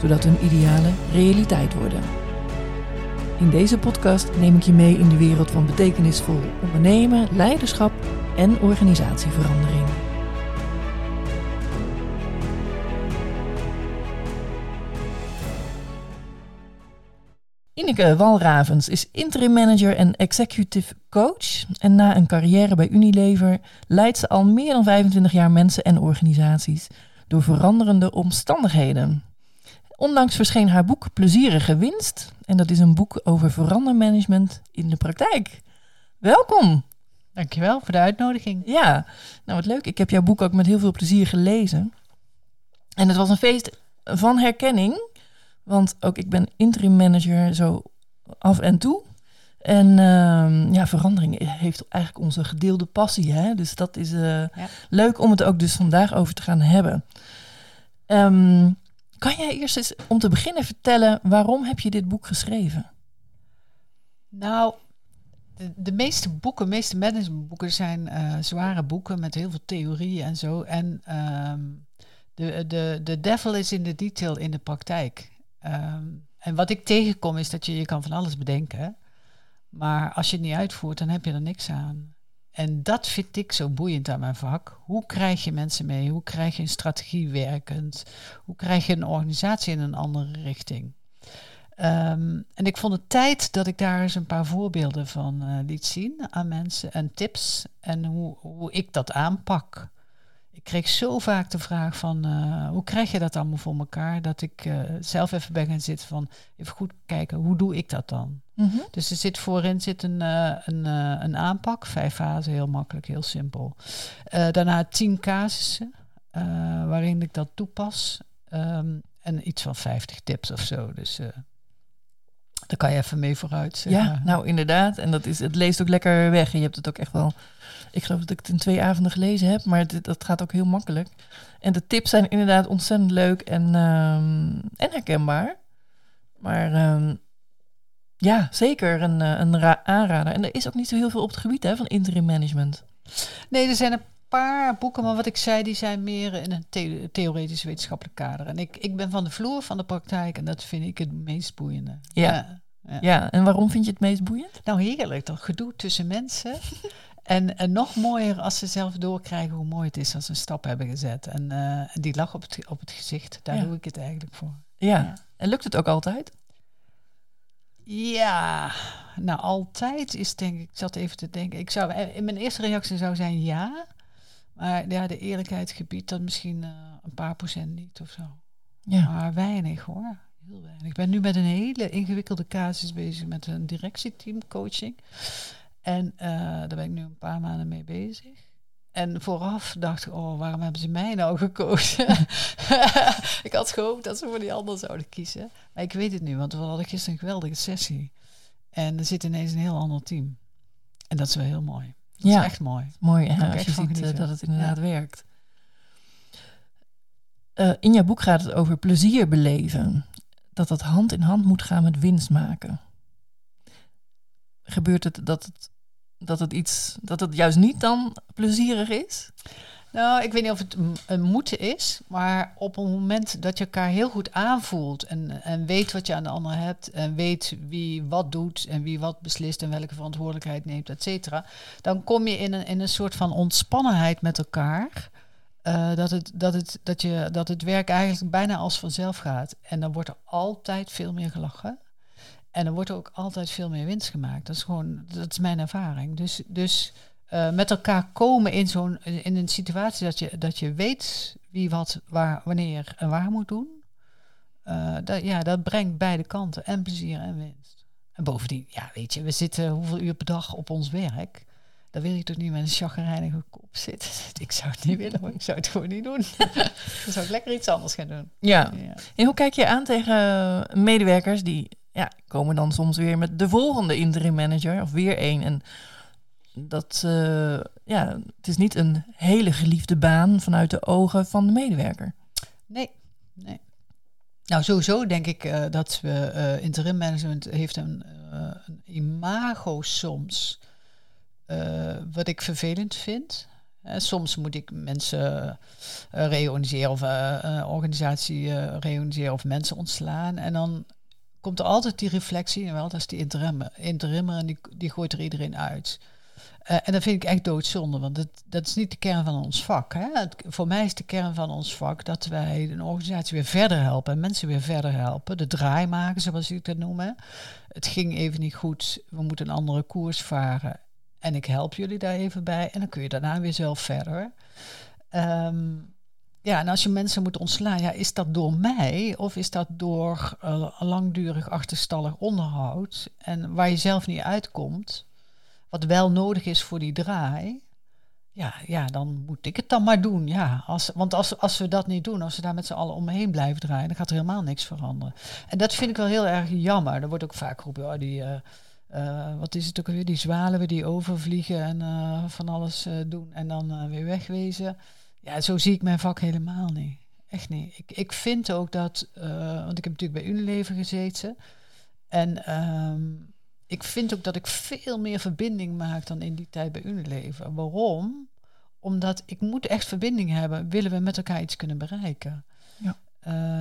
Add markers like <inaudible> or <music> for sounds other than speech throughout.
zodat hun idealen realiteit worden. In deze podcast neem ik je mee in de wereld van betekenisvol ondernemen, leiderschap en organisatieverandering. Ineke Walravens is interim manager en executive coach. En na een carrière bij Unilever leidt ze al meer dan 25 jaar mensen en organisaties door veranderende omstandigheden. Onlangs verscheen haar boek Plezierige Winst. En dat is een boek over verandermanagement in de praktijk. Welkom. Dankjewel voor de uitnodiging. Ja, nou wat leuk. Ik heb jouw boek ook met heel veel plezier gelezen. En het was een feest van herkenning. Want ook ik ben interim manager zo af en toe. En ehm, ja, verandering heeft eigenlijk onze gedeelde passie. Hè? Dus dat is uh, leuk om het ook dus vandaag over te gaan hebben. Um, kan jij eerst eens om te beginnen vertellen waarom heb je dit boek geschreven? Nou, de, de meeste boeken, de meeste managementboeken zijn uh, zware boeken met heel veel theorieën en zo. En um, de, de, de devil is in de detail in de praktijk. Um, en wat ik tegenkom is dat je, je kan van alles bedenken. Maar als je het niet uitvoert, dan heb je er niks aan. En dat vind ik zo boeiend aan mijn vak. Hoe krijg je mensen mee? Hoe krijg je een strategie werkend? Hoe krijg je een organisatie in een andere richting? Um, en ik vond het tijd dat ik daar eens een paar voorbeelden van uh, liet zien aan mensen en tips en hoe, hoe ik dat aanpak. Ik kreeg zo vaak de vraag van uh, hoe krijg je dat allemaal voor elkaar? Dat ik uh, zelf even ben gaan zitten van even goed kijken, hoe doe ik dat dan? Mm -hmm. Dus er zit voorin zit een, uh, een, een aanpak, vijf fasen, heel makkelijk, heel simpel. daarna tien casussen waarin ik dat toepas. Um, en iets van 50 tips of zo. Dus daar kan je even mee vooruit. Zeg ja, nou inderdaad. En dat is, het leest ook lekker weg. En je hebt het ook echt wel ik geloof dat ik het in twee avonden gelezen heb, maar dit, dat gaat ook heel makkelijk. En de tips zijn inderdaad ontzettend leuk en, um, en herkenbaar. Maar um, ja, zeker een, een aanrader. En er is ook niet zo heel veel op het gebied hè, van interim management. Nee, er zijn een paar boeken, maar wat ik zei, die zijn meer in een the theoretisch wetenschappelijk kader. En ik, ik ben van de vloer van de praktijk en dat vind ik het meest boeiende. Ja. ja. Ja. ja, en waarom vind je het meest boeiend? Nou, heerlijk. Dat gedoe tussen mensen. <laughs> En, en, nog mooier als ze zelf doorkrijgen hoe mooi het is als ze een stap hebben gezet. En, uh, en die lach op het, op het gezicht, daar ja. doe ik het eigenlijk voor. Ja. ja. en lukt het ook altijd? Ja, nou altijd is denk ik, ik zat even te denken. Ik zou, in mijn eerste reactie zou zijn ja. Maar ja, de eerlijkheid gebiedt dat misschien uh, een paar procent niet of zo. Ja. Maar weinig hoor. Heel weinig. Ik ben nu met een hele ingewikkelde casus bezig met een directieteam coaching. En uh, daar ben ik nu een paar maanden mee bezig. En vooraf dacht ik, oh, waarom hebben ze mij nou <laughs> gekozen? <laughs> ik had gehoopt dat ze voor die ander zouden kiezen. Maar ik weet het nu, want we hadden gisteren een geweldige sessie. En er zit ineens een heel ander team. En dat is wel heel mooi. Dat ja. is echt mooi. Mooi, ja, als je ziet uh, dat het inderdaad ja. werkt. Uh, in jouw boek gaat het over plezier beleven. Dat dat hand in hand moet gaan met winst maken. Gebeurt het dat het dat het iets, dat het juist niet dan plezierig is? Nou, ik weet niet of het een moeten is, maar op een moment dat je elkaar heel goed aanvoelt en, en weet wat je aan de ander hebt en weet wie wat doet en wie wat beslist en welke verantwoordelijkheid neemt, et cetera, dan kom je in een, in een soort van ontspannenheid met elkaar. Uh, dat, het, dat, het, dat, je, dat het werk eigenlijk bijna als vanzelf gaat. En dan wordt er altijd veel meer gelachen. En er wordt ook altijd veel meer winst gemaakt. Dat is gewoon, dat is mijn ervaring. Dus, dus uh, met elkaar komen in zo'n in een situatie dat je, dat je weet wie wat, waar, wanneer en waar moet doen. Uh, dat, ja, dat brengt beide kanten en plezier en winst. En bovendien, ja, weet je, we zitten hoeveel uur per dag op ons werk. Dan wil je toch niet met een chagrijnige kop zitten. <laughs> Ik zou het niet willen, ik zou het gewoon niet doen. <laughs> dan zou ik lekker iets anders gaan doen. Ja. En hoe kijk je aan tegen medewerkers die ja, komen dan soms weer met de volgende interim manager of weer één. En dat, uh, ja, het is niet een hele geliefde baan vanuit de ogen van de medewerker. Nee, nee. Nou, sowieso denk ik uh, dat we uh, interim management heeft een, imago soms wat ik vervelend vind. soms moet ik mensen reorganiseren of organisatie reorganiseren of mensen ontslaan. En dan komt er altijd die reflectie, wel, dat is die interimmer, interimmer en die, die gooit er iedereen uit. Uh, en dat vind ik echt doodzonde, want dat, dat is niet de kern van ons vak. Hè? voor mij is de kern van ons vak dat wij een organisatie weer verder helpen en mensen weer verder helpen. De draai maken, zoals ik dat noem. Hè? Het ging even niet goed, we moeten een andere koers varen. En ik help jullie daar even bij. En dan kun je daarna weer zelf verder. Ja, en als je mensen moet ontslaan, ja, is dat door mij of is dat door uh, langdurig achterstallig onderhoud en waar je zelf niet uitkomt, wat wel nodig is voor die draai, ja, ja dan moet ik het dan maar doen. Ja, als, want als, als we dat niet doen, als we daar met z'n allen omheen blijven draaien, dan gaat er helemaal niks veranderen. En dat vind ik wel heel erg jammer. Er wordt ook vaak geroepen, oh, die, uh, uh, wat is het ook weer, die zwalen die overvliegen en van alles doen en dan weer wegwezen. Ja, zo zie ik mijn vak helemaal niet. Echt niet. Ik, ik vind ook dat, uh, want ik heb natuurlijk bij Unilever gezeten. En um, ik vind ook dat ik veel meer verbinding maak dan in die tijd bij Unilever. Waarom? Omdat ik moet echt verbinding hebben, willen we met elkaar iets kunnen bereiken. Ja.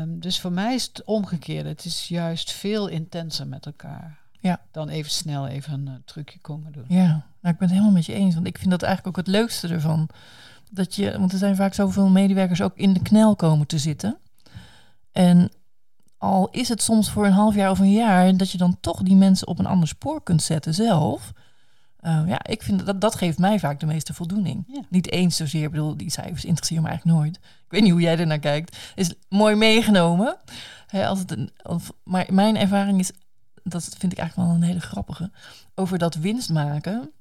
Um, dus voor mij is het omgekeerde. Het is juist veel intenser met elkaar. Ja. Dan even snel even een uh, trucje komen doen. Ja, nou, ik ben het helemaal met je eens. Want ik vind dat eigenlijk ook het leukste ervan dat je, want er zijn vaak zoveel medewerkers ook in de knel komen te zitten. En al is het soms voor een half jaar of een jaar, dat je dan toch die mensen op een ander spoor kunt zetten zelf. Uh, ja, ik vind dat dat geeft mij vaak de meeste voldoening. Niet eens zozeer, ik bedoel, die cijfers interesseren me eigenlijk nooit. Ik weet niet hoe jij er naar kijkt. Is mooi meegenomen. als het een, of, maar mijn ervaring is, dat vind ik eigenlijk wel een hele grappige, over dat winst maken.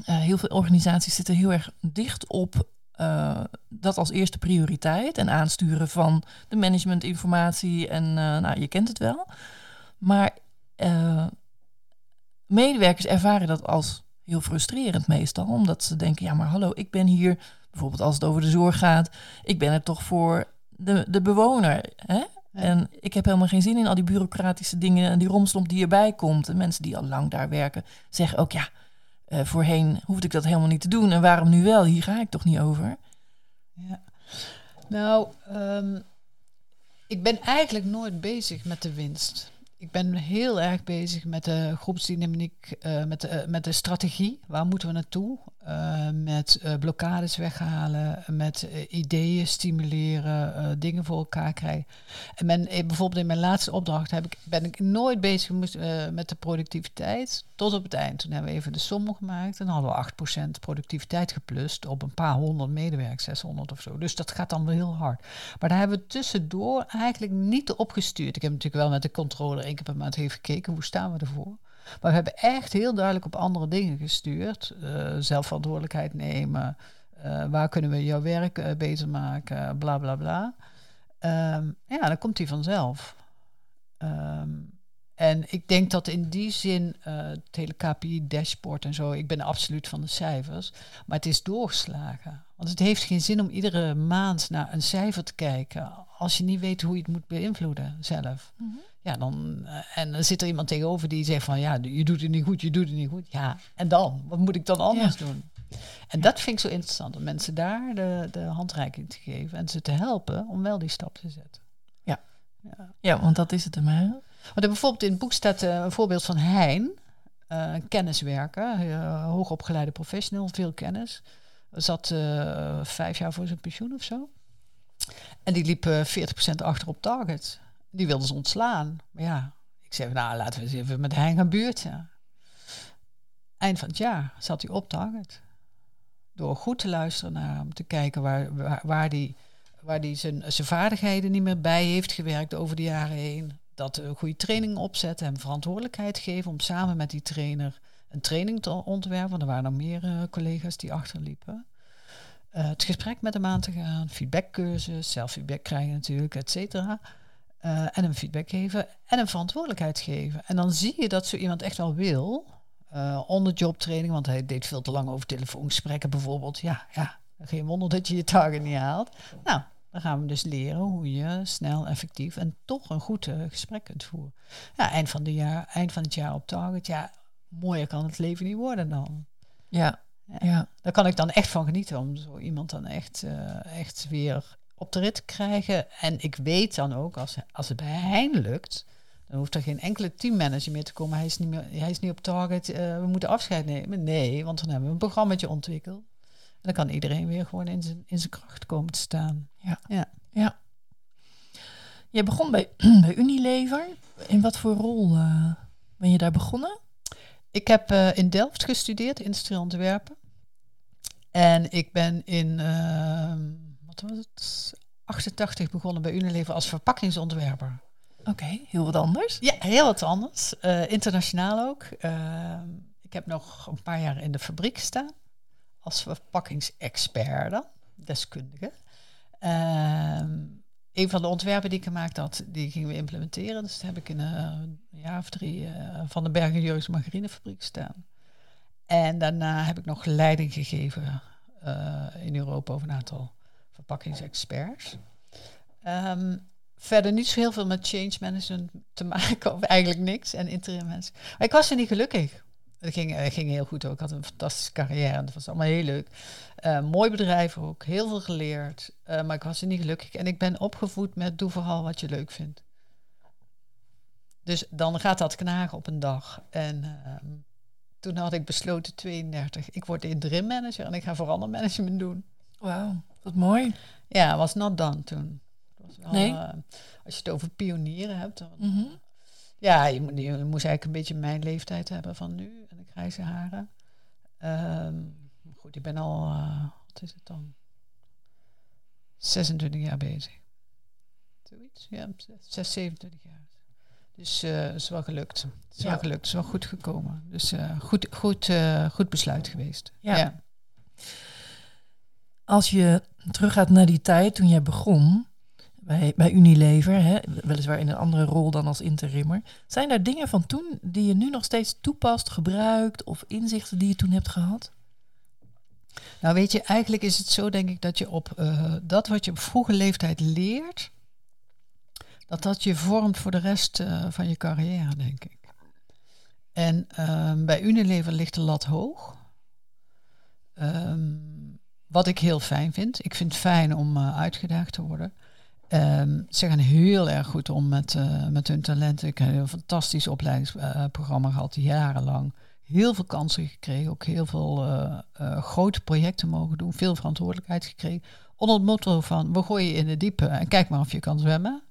Uh, heel veel organisaties zitten heel erg dicht op uh, dat als eerste prioriteit en aansturen van de managementinformatie. En uh, nou, je kent het wel. Maar medewerkers ervaren dat als heel frustrerend meestal, omdat ze denken: ja, maar hallo, ik ben hier, bijvoorbeeld als het over de zorg gaat, ik ben er toch voor de, de bewoner. Hè? En ik heb helemaal geen zin in al die bureaucratische dingen en die romslomp die erbij komt. En mensen die al lang daar werken zeggen ook: ja uh, voorheen hoefde ik dat helemaal niet te doen. En waarom nu wel? Hier ga ik toch niet over? Ja. Nou, um, ik ben eigenlijk nooit bezig met de winst ik ben heel erg bezig met de groepsdynamiek, uh, met, de, met de strategie. Waar moeten we naartoe? Uh, met uh, blokkades weghalen, met ideeën stimuleren, dingen voor elkaar krijgen. En men, bijvoorbeeld in mijn laatste opdracht heb ik, ben ik nooit bezig met de productiviteit. Tot op het eind. Toen hebben we even de som gemaakt. En hadden we 8% productiviteit geplust op een paar honderd medewerkers, 600 of zo. Dus dat gaat dan wel heel hard. Maar daar hebben we tussendoor eigenlijk niet op gestuurd. Ik heb natuurlijk wel met de controller één keer per maand heeft gekeken, hoe staan we ervoor? Maar we hebben echt heel duidelijk op andere dingen gestuurd. Uh, zelfverantwoordelijkheid nemen. Uh, waar kunnen we jouw werk uh, beter maken? Bla bla bla. Um, ja, dan komt hij vanzelf. Um, en ik denk dat in die zin het hele KPI-dashboard en zo, ik ben absoluut van de cijfers, maar het is doorgeslagen. Want het heeft geen zin om iedere maand naar een cijfer te kijken als je niet weet hoe je het moet beïnvloeden zelf. Mm -hmm. Ja, dan, uh, en dan zit er iemand tegenover die zegt van ja, je doet het niet goed, je doet het niet goed. Ja, en dan? Wat moet ik dan anders ja. doen? En dat vind ik zo interessant, om mensen daar de, de handreiking te geven en ze te helpen om wel die stap te zetten. Ja, ja. ja want dat is het ermee. Want er bijvoorbeeld in het boek staat uh, een voorbeeld van Hein, uh, kenniswerker, uh, hoogopgeleide professional, veel kennis. Zat vijf jaar voor zijn pensioen of zo. En die liep 40% achter op target. Die wilden ze ontslaan. Maar ja, ik zei, nou laten we eens even met Hein gaan buurten. Eind van het jaar zat hij op target. Door goed te luisteren naar hem, te kijken waar, waar, die, waar die zijn, zijn vaardigheden niet meer bij heeft gewerkt over de jaren heen. Dat een goede training opzetten, hem verantwoordelijkheid geven om samen met die trainer een training te ontwerpen. Want er waren nog meer eh, collega's die achterliepen. Uh, het gesprek met hem aan te gaan, feedbackcursus, zelffeedback krijgen natuurlijk, et cetera. en een feedback geven en een verantwoordelijkheid geven. En dan zie je dat zo iemand echt wel wil, uh, onder jobtraining, want hij deed veel te lang over telefoongesprekken bijvoorbeeld. Ja, ja, geen wonder dat je je target niet haalt. Nou, dan gaan we dus leren hoe je snel, effectief en toch een goed gesprek kunt voeren. Ja, eind van, de jaar, eind van het jaar op target. Ja, mooier kan het leven niet worden dan. Ja, ja. Daar kan ik dan echt van genieten om zo iemand dan echt, uh, echt weer op de rit te krijgen. En ik weet dan ook, als, als het bij hen lukt, dan hoeft er geen enkele teammanager meer te komen. Hij is niet, meer, hij is niet op target, uh, we moeten afscheid nemen. Nee, want dan hebben we een programmaatje ontwikkeld. En dan kan iedereen weer gewoon in zijn, in zijn kracht komen te staan. Ja. ja. ja. Je begon bij, <clears throat> bij Unilever. In wat voor rol uh, ben je daar begonnen? Ik heb uh, in Delft gestudeerd, industrieel ontwerpen. En ik ben in, uh, wat was het, 88 begonnen bij Unilever als verpakkingsontwerper. Oké, heel wat anders. Ja, heel wat anders. Uh, internationaal ook. Ehm, ik heb nog een paar jaar in de fabriek gestaan als verpakkingsexpert dan, deskundige. Ehm, een van de ontwerpen die ik gemaakt had, die gingen we implementeren. Dus dat heb ik in een jaar of drie uh, van de Bergen Jurgens Margarinefabriek staan. En daarna heb ik nog leiding gegeven uh, in Europa over een aantal verpakkingsexperts. Um, verder niet zo heel veel met change management te maken, <laughs> of eigenlijk niks. En interim mensen. Maar ik was er niet gelukkig. Het ging, ging heel goed ook. Ik had een fantastische carrière en dat was allemaal heel leuk. Uh, mooi bedrijf ook, heel veel geleerd. Uh, maar ik was er niet gelukkig. En ik ben opgevoed met doe vooral wat je leuk vindt. Dus dan gaat dat knagen op een dag. En uh, toen had ik besloten, 32, ik word interim manager en ik ga vooral management doen. Wauw, wat mooi. Ja, was not done toen. Was wel, nee. als je het over pionieren hebt, dan, mm -hmm. Ja, je, moet, je, moest eigenlijk een beetje mijn leeftijd hebben van nu en de grijze haren. Um, goed, ik ben al, uh, wat is het dan? 26 jaar bezig. Zoiets, ja, 6, 27 jaar. Dus uh, het is wel gelukt. Het is ja. wel gelukt, is wel goed gekomen. Dus uh, goed, goed, goed besluit geweest. Ja. ja. Als je teruggaat naar die tijd toen jij begon, bij, bij Unilever, hè, weliswaar in een andere rol dan als interimmer. Zijn er dingen van toen die je nu nog steeds toepast, gebruikt of inzichten die je toen hebt gehad? Nou weet je, eigenlijk is het zo denk ik dat je op dat wat je op vroege leeftijd leert, dat dat je vormt voor de rest uh, van je carrière, denk ik. En um, bij Unilever ligt de lat hoog. Um, wat ik heel fijn vind. Ik vind het fijn om uh, uitgedaagd te worden. Um, ze gaan heel erg goed om met, uh, met hun talenten. Ik heb een fantastisch opleidingsprogramma gehad, jarenlang. Heel veel kansen gekregen, ook heel veel grote projecten mogen doen, veel verantwoordelijkheid gekregen. Onder het motto van, we gooien je in de diepe en kijk maar of je kan zwemmen.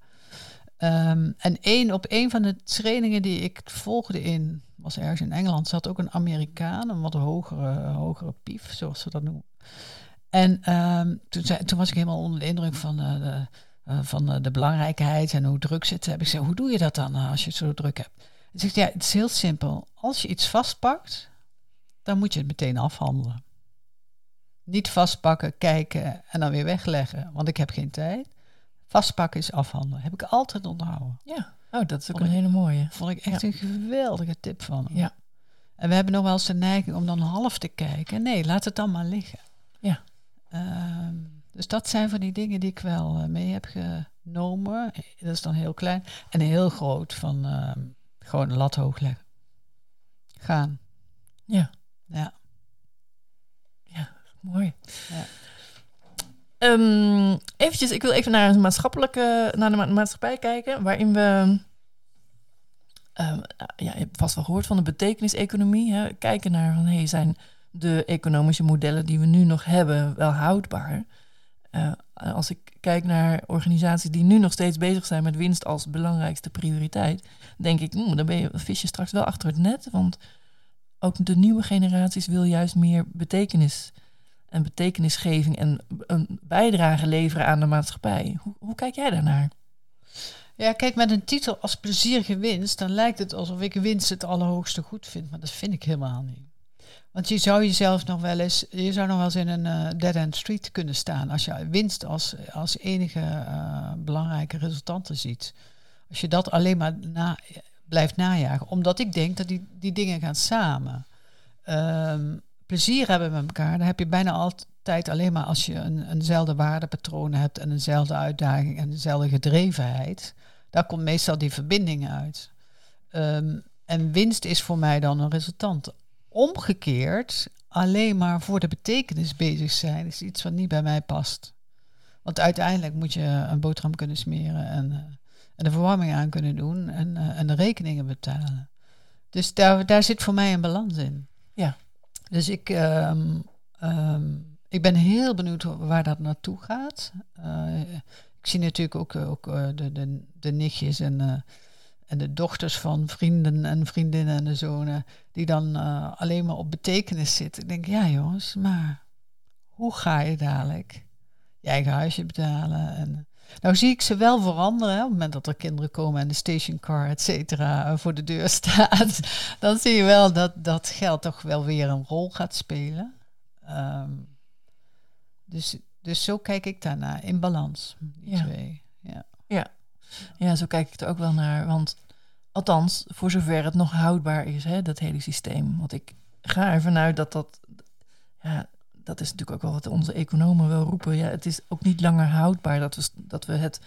Um, en één, op een van de trainingen die ik volgde in, was ergens in Engeland, zat ook een Amerikaan, een wat hogere, hogere pief, zoals ze dat noemen. En um, toen, zei, toen was ik helemaal onder de indruk van de uh, van uh, de belangrijkheid en hoe druk zit. Heb ik gezegd, hoe doe je dat dan als je het zo druk hebt? Hij zegt, ja, het is heel simpel. Als je iets vastpakt, dan moet je het meteen afhandelen. Niet vastpakken, kijken en dan weer wegleggen, want ik heb geen tijd. Vastpakken is afhandelen. Heb ik altijd onthouden. Ja, oh, dat is ook vond een hele mooie. Vond ik echt ja. een geweldige tip van hem. Ja. En we hebben nog wel eens de neiging om dan half te kijken. Nee, laat het dan maar liggen. Ja. Um, dus dat zijn van die dingen die ik wel uh, mee heb genomen. Dat is dan heel klein. En heel groot van uh, gewoon een lat hoog leggen. Gaan. Ja. Ja. Ja, mooi. Ja. Um, eventjes, ik wil even naar een maatschappelijke, naar de ma maatschappij kijken, waarin we, um, ja, je hebt vast wel gehoord van de betekeniseconomie. Hè? Kijken naar van, hey, zijn de economische modellen die we nu nog hebben wel houdbaar? Uh, als ik kijk naar organisaties die nu nog steeds bezig zijn met winst als belangrijkste prioriteit, denk ik, dan ben je vis je straks wel achter het net. Want ook de nieuwe generaties wil juist meer betekenis en betekenisgeving en een bijdrage leveren aan de maatschappij. Hoe, hoe kijk jij daarnaar? Ja, kijk, met een titel als plezierige winst, dan lijkt het alsof ik winst het allerhoogste goed vind. Maar dat vind ik helemaal niet. Want je zou jezelf nog wel eens, je zou nog wel eens in een uh, dead-end street kunnen staan als je winst als, als enige uh, belangrijke resultanten ziet. Als je dat alleen maar na, blijft najagen. Omdat ik denk dat die, die dingen gaan samen. Um, plezier hebben met elkaar, dan heb je bijna altijd alleen maar als je een, eenzelfde waardepatroon hebt en eenzelfde uitdaging en dezelfde gedrevenheid. Daar komt meestal die verbinding uit. Um, en winst is voor mij dan een resultant. Omgekeerd, alleen maar voor de betekenis bezig zijn, is iets wat niet bij mij past. Want uiteindelijk moet je een boterham kunnen smeren en, uh, en de verwarming aan kunnen doen en, uh, en de rekeningen betalen. Dus daar, daar zit voor mij een balans in. Ja. Dus ik, um, um, ik ben heel benieuwd waar dat naartoe gaat. Uh, ik zie natuurlijk ook, ook de, de, de nichtjes en en de dochters van vrienden en vriendinnen en de zonen, die dan alleen maar op betekenis zitten. Ik denk, ja jongens, maar hoe ga je dadelijk je eigen huisje betalen? En, nou zie ik ze wel veranderen. Hè, op het moment dat er kinderen komen en de stationcar, et cetera, voor de deur <laughs> staat. dan zie je wel dat dat geld toch wel weer een rol gaat spelen. Um, dus, dus zo kijk ik daarnaar, in balans, die ja. twee. Ja. ja. Ja, zo kijk ik er ook wel naar. Want althans, voor zover het nog houdbaar is, hè, dat hele systeem. Want ik ga ervan uit dat dat. Ja, dat is natuurlijk ook wel wat onze economen wel roepen. Ja, het is ook niet langer houdbaar dat we, dat we het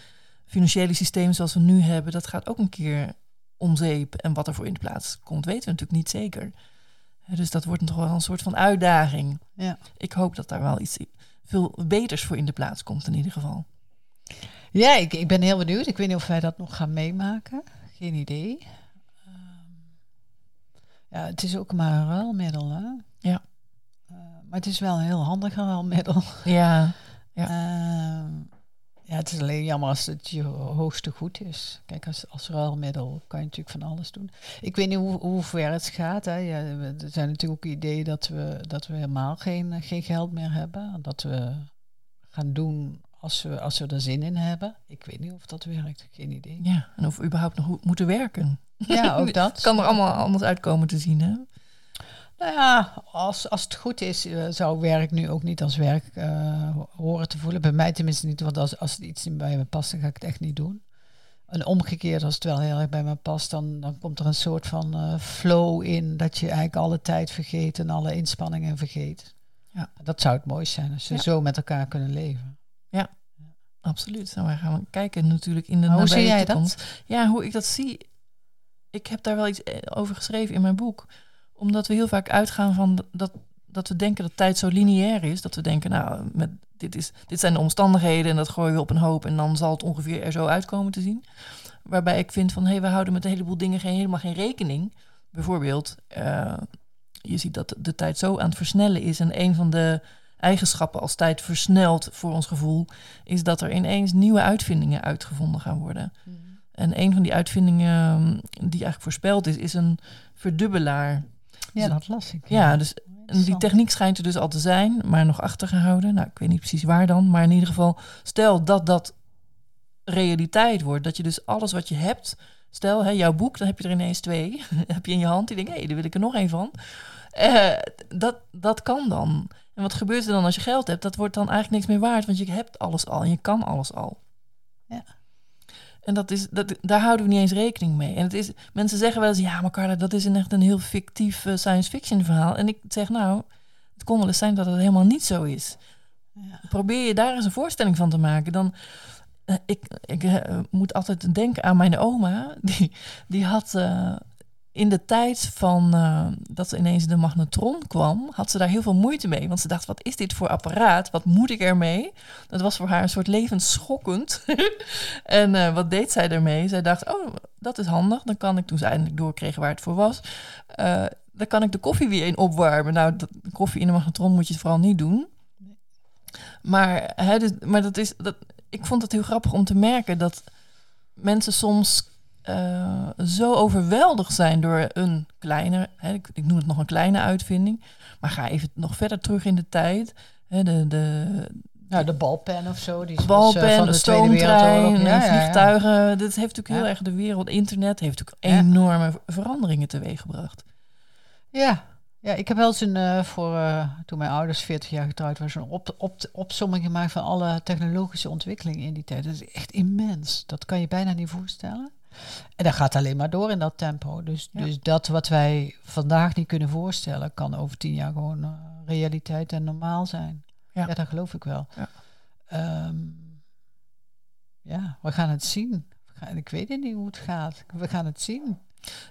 financiële systeem zoals we nu hebben, dat gaat ook een keer om zeep. En wat er voor in de plaats komt, weten we natuurlijk niet zeker. Dus dat wordt toch wel een soort van uitdaging. Ja. Ik hoop dat daar wel iets veel beters voor in de plaats komt in ieder geval. Ja, ik, ik ben heel benieuwd. Ik weet niet of wij dat nog gaan meemaken. Geen idee. Um, ja, het is ook maar een ruilmiddel, hè? Ja. Maar het is wel een heel handig ruilmiddel. Ja. ja. Uh, ja, het is alleen jammer als het je hoogste goed is. Kijk, als, als ruilmiddel kan je natuurlijk van alles doen. Ik weet niet hoe, hoe ver het gaat. Hè. Ja, er zijn natuurlijk ook ideeën dat we, dat we helemaal geen, geen geld meer hebben. Dat we gaan doen als we, als we er zin in hebben. Ik weet niet of dat werkt, geen idee. Ja, en of we überhaupt nog moeten werken. Ja, ook <laughs> dat. kan er allemaal anders uitkomen te zien, hè? Nou ja, als, als het goed is, uh, zou werk nu ook niet als werk uh, horen te voelen. Bij mij tenminste niet, want als, als het iets niet bij me past, dan ga ik het echt niet doen. En omgekeerd, als het wel heel erg bij me past, dan, dan komt er een soort van uh, flow in dat je eigenlijk alle tijd vergeet en alle inspanningen vergeet. Ja. Dat zou het mooiste zijn als ze ja. zo met elkaar kunnen leven. Ja, absoluut. Nou, wij gaan kijken natuurlijk in de maar Hoe zie jij toekomst. dat? Ja, hoe ik dat zie. Ik heb daar wel iets eh, over geschreven in mijn boek. Omdat we heel vaak uitgaan van dat, dat we denken dat tijd zo lineair is. Dat we denken, nou, met, dit, is, dit zijn de omstandigheden en dat gooien we op een hoop en dan zal het ongeveer er zo uitkomen te zien. Waarbij ik vind van, hé, hey, we houden met een heleboel dingen geen, helemaal geen rekening. Bijvoorbeeld, uh, je ziet dat de tijd zo aan het versnellen is. En een van de eigenschappen als tijd versnelt voor ons gevoel, is dat er ineens nieuwe uitvindingen uitgevonden gaan worden. Mm. En een van die uitvindingen die eigenlijk voorspeld is, is een verdubbelaar. Ja, dat las ik. Ja, dus die techniek schijnt er dus al te zijn, maar nog achtergehouden. Nou, ik weet niet precies waar dan, maar in ieder geval, stel dat dat realiteit wordt, dat je dus alles wat je hebt, stel hè, jouw boek, dan heb je er ineens twee, <laughs> heb je in je hand, die denkt, hé, hey, daar wil ik er nog een van. Uh, dat, dat kan dan. En wat gebeurt er dan als je geld hebt? Dat wordt dan eigenlijk niks meer waard, want je hebt alles al en je kan alles al. Ja. En dat is, dat, daar houden we niet eens rekening mee. En het is, mensen zeggen wel eens, ja, maar Carla, dat is een echt een heel fictief uh, science fiction verhaal. En ik zeg, nou, het kon wel eens zijn dat het helemaal niet zo is. Ja. Probeer je daar eens een voorstelling van te maken. Dan, uh, ik, ik uh, moet altijd denken aan mijn oma. Die, die had in de tijd van uh, dat ineens de magnetron kwam, had ze daar heel veel moeite mee. Want ze dacht, wat is dit voor apparaat? Wat moet ik ermee? Dat was voor haar een soort levensschokkend. <laughs> en uh, wat deed zij ermee? Zij dacht, oh, dat is handig. Dan kan ik, toen ze eindelijk doorkreeg waar het voor was, uh, dan kan ik de koffie weer in opwarmen. Nou, de koffie in de magnetron moet je vooral niet doen. Maar, hè, dus, maar dat is, dat, ik vond het heel grappig om te merken dat mensen soms uh, zo overweldigd zijn door een kleine, hè, ik, ik, noem het nog een kleine uitvinding, maar ga even nog verder terug in de tijd. Hè, de, de, Nou, de balpen of zo. Die is balpen, was, uh, van de, de stoomtrein, Wereldoorlog. Ja, ja, ja. vliegtuigen. Dit heeft natuurlijk heel erg de wereld, internet heeft natuurlijk enorme veranderingen teweeggebracht. Ja. ja, ik heb wel eens een, eh, voor, eh, toen mijn ouders 40 jaar getrouwd waren, zo'n op, op, opsomming gemaakt van alle technologische ontwikkelingen in die tijd. Dat is echt immens. Dat kan je bijna niet voorstellen. En dat gaat alleen maar door in dat tempo. Dus, Ja. dus dat wat wij vandaag niet kunnen voorstellen, kan over tien jaar gewoon eh, realiteit en normaal zijn. Ja. Ja, dat geloof ik wel. Ja. Ehm, ja, we gaan het zien. Gaan- Ik weet niet hoe het gaat. We gaan het zien.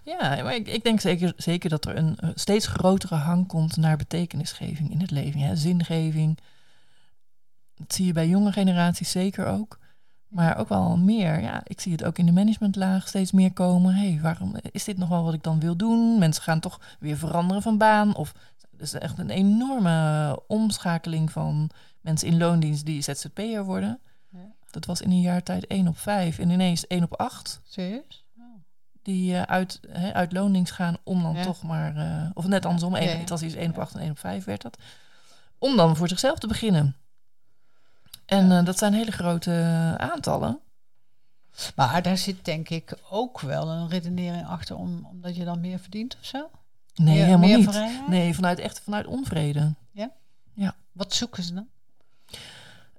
Ja, maar ik, ik denk zeker, zeker dat er een eh, steeds grotere hang komt naar betekenisgeving in het leven. Hè? Zingeving. Dat zie je bij jonge generaties zeker ook. Maar ook wel meer. Ja, ik zie het ook in de managementlaag steeds meer komen. hey, waarom is dit nog wel wat ik dan wil doen? Mensen gaan toch weer veranderen van baan. Of er is echt een enorme omschakeling van mensen in loondienst die ZZP'er worden. Ja. Dat was in een jaar tijd 1 op 5 en ineens 1 op 8 Serieus? die eh, uit, hè, uit loondienst gaan om dan Ja. toch maar, eh, of net andersom, één, ja. het was iets 1 op 8 en 1 op 5 werd dat, om dan voor zichzelf te beginnen. En Ja. eh, dat zijn hele grote eh, aantallen. Maar daar zit denk ik ook wel een redenering achter, om, omdat je dan meer verdient of zo? Nee, meer, helemaal meer niet. vrijheid? Nee, vanuit echt vanuit onvrede. Wat zoeken ze dan?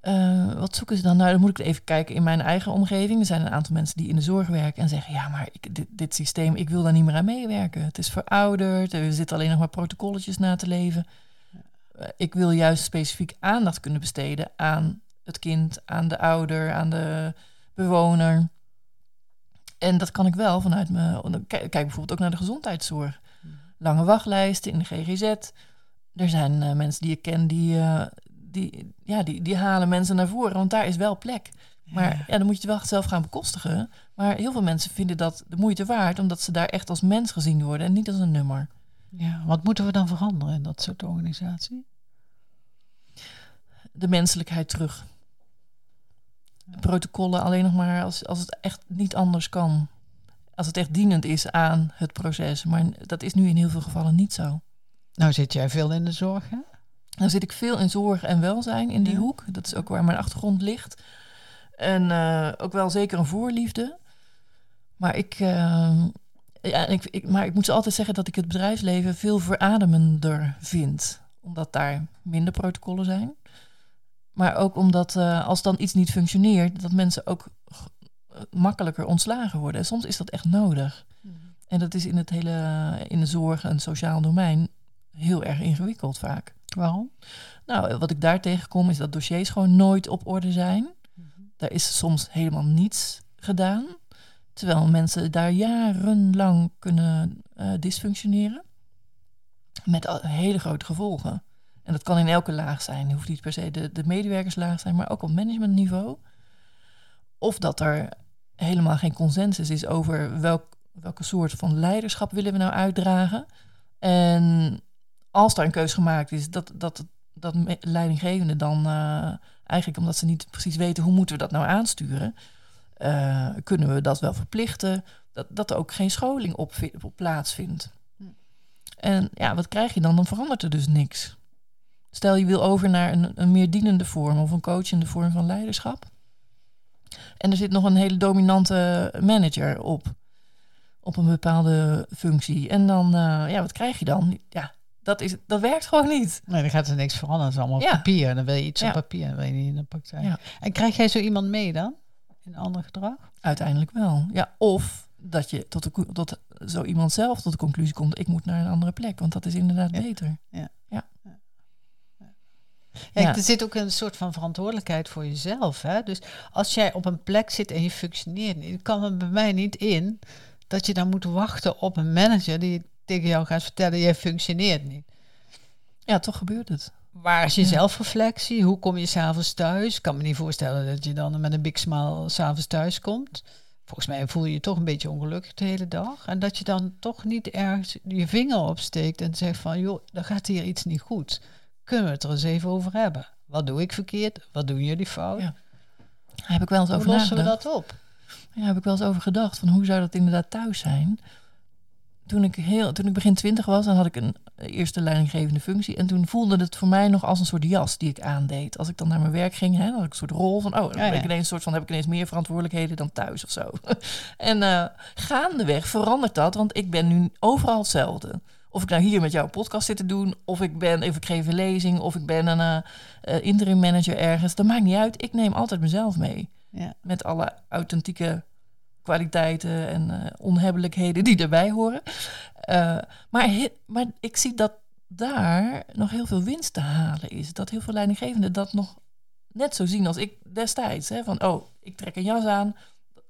Eh, wat zoeken ze dan? Nou, dan moet ik even kijken in mijn eigen omgeving. Er zijn een aantal mensen die in de zorg werken en zeggen: Ja, maar ik, dit, dit systeem, ik wil daar niet meer aan meewerken. Het is verouderd, er zitten alleen nog maar protocolletjes na te leven. Ik wil juist specifiek aandacht kunnen besteden aan het kind, aan de ouder, aan de bewoner. En dat kan ik wel vanuit mijn. Kijk, bijvoorbeeld ook naar de gezondheidszorg. Lange wachtlijsten in de GGZ. Er zijn eh, mensen die ik ken die, eh, die, ja, die, die halen mensen naar voren, want daar is wel plek. Maar ja. dan moet je het wel zelf gaan bekostigen. Maar heel veel mensen vinden dat de moeite waard, omdat ze daar echt als mens gezien worden en niet als een nummer. Ja, wat moeten we dan veranderen in dat soort organisatie? De menselijkheid terug. Protocollen alleen nog maar als, als het echt niet anders kan. Als het echt dienend is aan het proces. Maar dat is nu in heel veel gevallen niet zo. Nou zit jij veel in de zorg, hè? Dan zit ik veel in zorg en welzijn in die Ja. hoek. Dat is ook waar mijn achtergrond ligt. En eh, ook wel zeker een voorliefde. Maar ik, eh, ja, ik, ik, maar ik moet ze altijd zeggen dat ik het bedrijfsleven veel verademender vind. Omdat daar minder protocollen zijn. Maar ook omdat eh, als dan iets niet functioneert, dat mensen ook makkelijker ontslagen worden. En soms is dat echt nodig. En dat is in het hele, in de zorg en sociaal domein heel erg ingewikkeld vaak. Waarom? Nou, wat ik daar tegenkom is dat dossiers gewoon nooit op orde zijn. Daar is soms helemaal niets gedaan. Terwijl mensen daar jarenlang kunnen eh, dysfunctioneren. Met hele grote gevolgen. En dat kan in elke laag zijn. Het hoeft niet per se de, de medewerkerslaag te zijn, maar ook op managementniveau. Of dat er helemaal geen consensus is over welk, welke soort van leiderschap willen we nou uitdragen. En als daar een keus gemaakt is, dat, dat, dat leidinggevende dan eh, eigenlijk omdat ze niet precies weten hoe moeten we dat nou aansturen, eh, kunnen we dat wel verplichten, dat, dat er ook geen scholing op, op plaatsvindt. Hm. En ja, wat krijg je dan? Dan verandert er dus niks. Stel je wil over naar een, een meer dienende vorm of een coachende vorm van leiderschap. En er zit nog een hele dominante manager op. Op een bepaalde functie. En dan, eh, ja, wat krijg je dan? Ja, dat, is, dat werkt gewoon niet. Nee, dan gaat er niks veranderen. Het is allemaal op Ja. papier. Dan wil je iets Ja. op papier, wil je niet in de praktijk. Ja. En krijg jij zo iemand mee dan? In ander gedrag? Uiteindelijk wel. Ja, of dat je tot, de, tot zo iemand zelf tot de conclusie komt: ik moet naar een andere plek, want dat is inderdaad Ja. beter. Ja, Ja. Er zit ook een soort van verantwoordelijkheid voor jezelf. Hè? Dus als jij op een plek zit en je functioneert niet, het kan er bij mij niet in dat je dan moet wachten op een manager die tegen jou gaat vertellen, jij functioneert niet. Ja, toch gebeurt het. Waar is je Ja. zelfreflectie? Hoe kom je s'avonds thuis? Ik kan me niet voorstellen dat je dan met een big smile s'avonds thuis komt. Volgens mij voel je je toch een beetje ongelukkig de hele dag. En dat je dan toch niet ergens je vinger opsteekt en zegt van... joh, dan gaat hier iets niet goed. Kunnen we het er eens even over hebben? Wat doe ik verkeerd? Wat doen jullie fout? Ja. Daar heb ik wel eens Hoe over lossen we dat op? Ja, heb ik wel eens over gedacht van hoe zou dat inderdaad thuis zijn? toen ik, heel, toen ik begin twintig was, dan had ik een eerste leidinggevende functie. En toen voelde het voor mij nog als een soort jas die ik aandeed. Als ik dan naar mijn werk ging, hè, dan had ik een soort rol van... oh, dan ben ik ineens een soort van, heb ik ineens meer verantwoordelijkheden dan thuis of zo. <laughs> en uh, gaandeweg verandert dat, want ik ben nu overal hetzelfde. Of ik nou hier met jouw podcast zit te doen, of ik ben, even ik geef een lezing, of ik ben een uh, interim manager ergens. Dat maakt niet uit. Ik neem altijd mezelf mee. Ja. Met alle authentieke kwaliteiten en uh, onhebbelijkheden die erbij horen. Uh, maar, maar ik zie dat daar nog heel veel winst te halen is. Dat heel veel leidinggevenden dat nog net zo zien als ik destijds. Hè? Van, oh, ik trek een jas aan.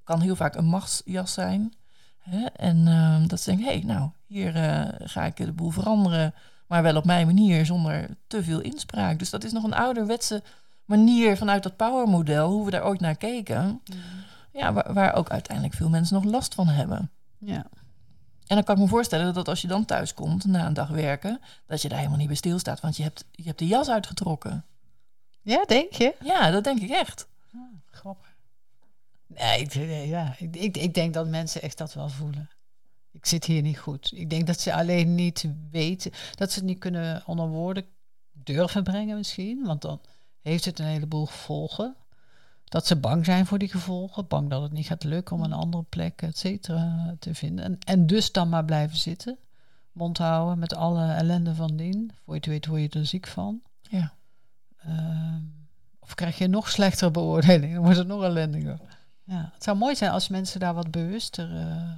Kan heel vaak een machtsjas zijn. Hè? En uh, dat ze denken, hé, hey, nou, hier uh, ga ik de boel veranderen. Maar wel op mijn manier, zonder te veel inspraak. Dus dat is nog een ouderwetse manier vanuit dat powermodel, hoe we daar ooit naar keken. Mm. Ja, waar, waar, ook uiteindelijk veel mensen nog last van hebben. Ja. En dan kan ik me voorstellen dat als je dan thuis komt na een dag werken, dat je daar helemaal niet bij stilstaat, want je hebt, je hebt de jas uitgetrokken. Ja, denk je? Ja, dat denk ik echt. Oh, grappig. Nee, ja, ik, ik, ik denk dat mensen echt dat wel voelen. Ik zit hier niet goed. Ik denk dat ze alleen niet weten, dat ze het niet kunnen onder woorden durven brengen misschien, want dan heeft het een heleboel gevolgen. Dat ze bang zijn voor die gevolgen, bang dat het niet gaat lukken om een andere plek, et cetera, te vinden. En, en dus dan maar blijven zitten, mond houden met alle ellende van dien. Voor je het weet word je er ziek van. Ja. Uh, of krijg je nog slechtere beoordeling, dan wordt het nog ellendiger. Ja, het zou mooi zijn als mensen daar wat bewuster uh,